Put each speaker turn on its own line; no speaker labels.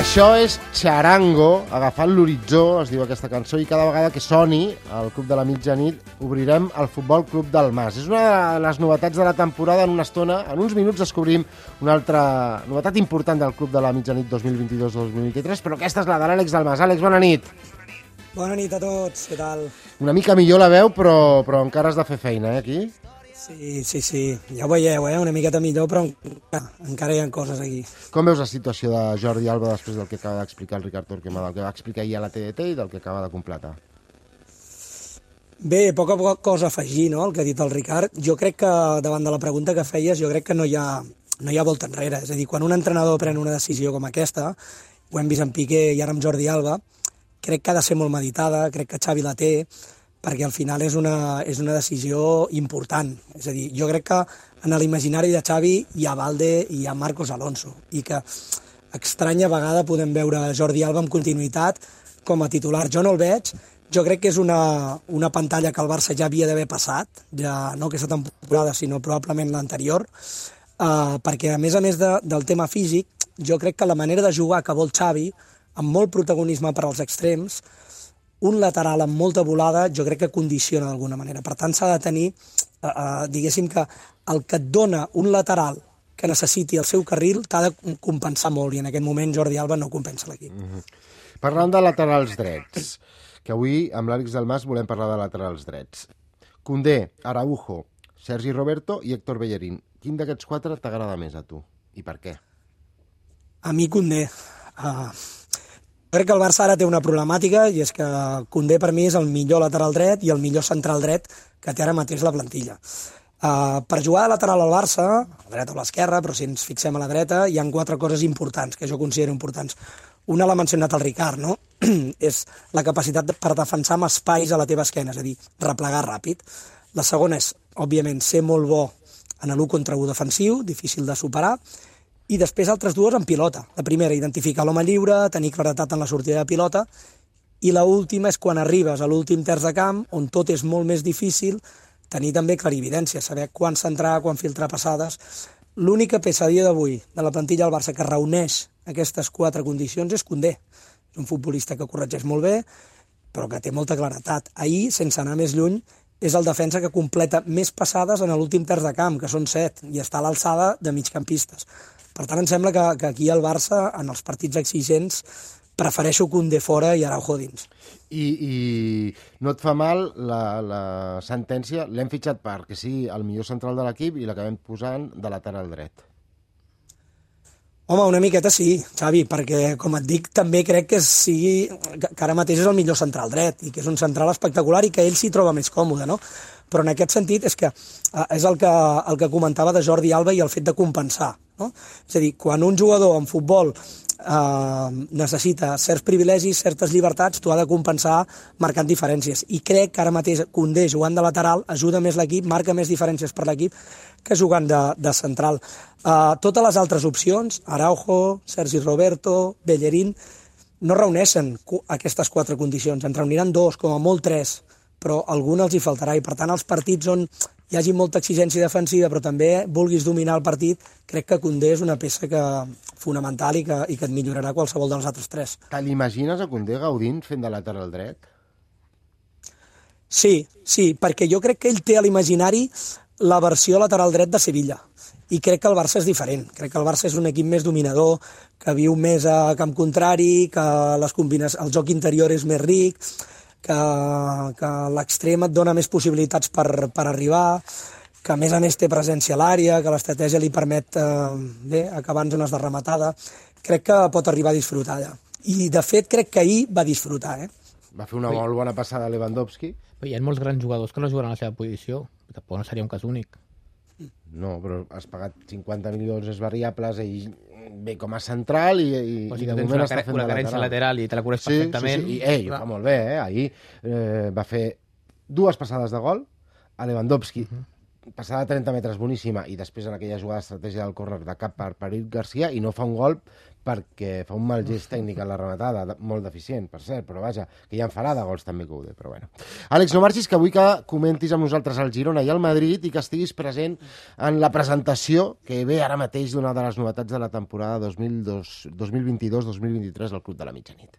Això és Charango, agafant l'horitzó, es diu aquesta cançó, i cada vegada que soni al Club de la Mitjanit obrirem el Futbol Club del Mas. És una de les novetats de la temporada, en una estona, en uns minuts descobrim una altra novetat important del Club de la Mitjanit 2022-2023, però aquesta és la de l'Àlex del Mas. Àlex, bona nit.
Bona nit a tots, què tal?
Una mica millor la veu, però, però encara has de fer feina, eh, aquí?
Sí, sí, sí, ja ho veieu, eh? una miqueta millor, però encara, encara hi ha coses aquí.
Com veus la situació de Jordi Alba després del que acaba d'explicar el Ricard Torquemada, del que va explicar ahir a la TDT i del que acaba de completar?
Bé, poca, poca cosa a afegir, no?, el que ha dit el Ricard. Jo crec que, davant de la pregunta que feies, jo crec que no hi ha, no hi ha volta enrere. És a dir, quan un entrenador pren una decisió com aquesta, ho hem vist en Piqué i ara amb Jordi Alba, crec que ha de ser molt meditada, crec que Xavi la té, perquè al final és una, és una decisió important. És a dir, jo crec que en l'imaginari de Xavi hi ha Valde i hi ha Marcos Alonso, i que estranya vegada podem veure Jordi Alba amb continuïtat com a titular. Jo no el veig, jo crec que és una, una pantalla que el Barça ja havia d'haver passat, ja no aquesta temporada, sinó probablement l'anterior, uh, perquè a més a més de, del tema físic, jo crec que la manera de jugar que vol Xavi, amb molt protagonisme per als extrems, un lateral amb molta volada jo crec que condiciona d'alguna manera. Per tant, s'ha de tenir, eh, eh, diguéssim que el que et dona un lateral que necessiti el seu carril t'ha de compensar molt, i en aquest moment Jordi Alba no compensa l'equip. Mm -hmm.
Parlant de laterals drets, que avui amb l'Àlex del Mas volem parlar de laterals drets. Condé, Araujo, Sergi Roberto i Héctor Bellerín. Quin d'aquests quatre t'agrada més a tu? I per què?
A mi Condé. Uh, Crec que el Barça ara té una problemàtica i és que Condé per mi és el millor lateral dret i el millor central dret que té ara mateix la plantilla. Uh, per jugar de lateral al Barça, a la dreta o a l'esquerra, però si ens fixem a la dreta, hi han quatre coses importants que jo considero importants. Una l'ha mencionat el Ricard, no? és la capacitat per defensar amb espais a la teva esquena, és a dir, replegar ràpid. La segona és, òbviament, ser molt bo en l'1 contra 1 defensiu, difícil de superar, i després altres dues en pilota. La primera, identificar l'home lliure, tenir claretat en la sortida de pilota, i la última és quan arribes a l'últim terç de camp, on tot és molt més difícil, tenir també clarividència, saber quan centrar, quan filtrar passades. L'única peça dia d'avui de la plantilla del Barça que reuneix aquestes quatre condicions és Condé. És un futbolista que corregeix molt bé, però que té molta claretat. Ahir, sense anar més lluny, és el defensa que completa més passades en l'últim terç de camp, que són set, i està a l'alçada de migcampistes. Per tant, em sembla que, que aquí el Barça, en els partits exigents, prefereixo Koundé fora i Araujo dins.
I, i no et fa mal la, la sentència, l'hem fitxat perquè sí, el millor central de l'equip i l'acabem posant de lateral dret.
Home, una miqueta sí, Xavi, perquè, com et dic, també crec que sigui, que ara mateix és el millor central dret i que és un central espectacular i que ell s'hi troba més còmode, no? Però en aquest sentit és que eh, és el que, el que comentava de Jordi Alba i el fet de compensar. No? És a dir, quan un jugador en futbol eh, necessita certs privilegis, certes llibertats, tu ha de compensar marcant diferències. I crec que ara mateix Condé jugant de lateral ajuda més l'equip, marca més diferències per l'equip que jugant de, de central. Uh, totes les altres opcions, Araujo, Sergi Roberto, Bellerín, no reuneixen aquestes quatre condicions. En reuniran dos, com a molt tres, però alguna els hi faltarà. I per tant, els partits on hi hagi molta exigència defensiva, però també vulguis dominar el partit, crec que Condé és una peça que, fonamental i que, i que et millorarà qualsevol dels altres tres.
Te l'imagines a Condé gaudint fent de lateral dret?
Sí, sí, perquè jo crec que ell té a l'imaginari la versió lateral dret de Sevilla i crec que el Barça és diferent. Crec que el Barça és un equip més dominador, que viu més a camp contrari, que les combines... el joc interior és més ric, que, que l'extrem et dona més possibilitats per, per arribar, que a més a més té presència a l'àrea, que l'estratègia li permet eh, bé, acabar en zones de rematada. Crec que pot arribar a disfrutar allà. I, de fet, crec que ahir va disfrutar. Eh?
Va fer una molt bona passada a Lewandowski.
Hi ha molts grans jugadors que no juguen a la seva posició. Tampoc no seria un cas únic.
No, però has pagat 50 milions és variables, i ve com a central i, i,
o sigui, i de moment
està fent
una carència lateral. lateral i te la coneix sí, perfectament.
Sí, sí. I, ei, ho fa molt bé, eh? Ahir eh, va fer dues passades de gol a Lewandowski. Uh -huh. Passada de 30 metres boníssima i després en aquella jugada d'estratègia del córner de cap per Perit Garcia i no fa un gol perquè fa un mal gest tècnic en la rematada, de- molt deficient, per cert, però vaja, que ja en farà de gols també Coude, però bueno. Àlex, no marxis, que vull que comentis amb nosaltres al Girona i al Madrid i que estiguis present en la presentació que ve ara mateix d'una de les novetats de la temporada 2022-2023 del Club de la Mitjanit.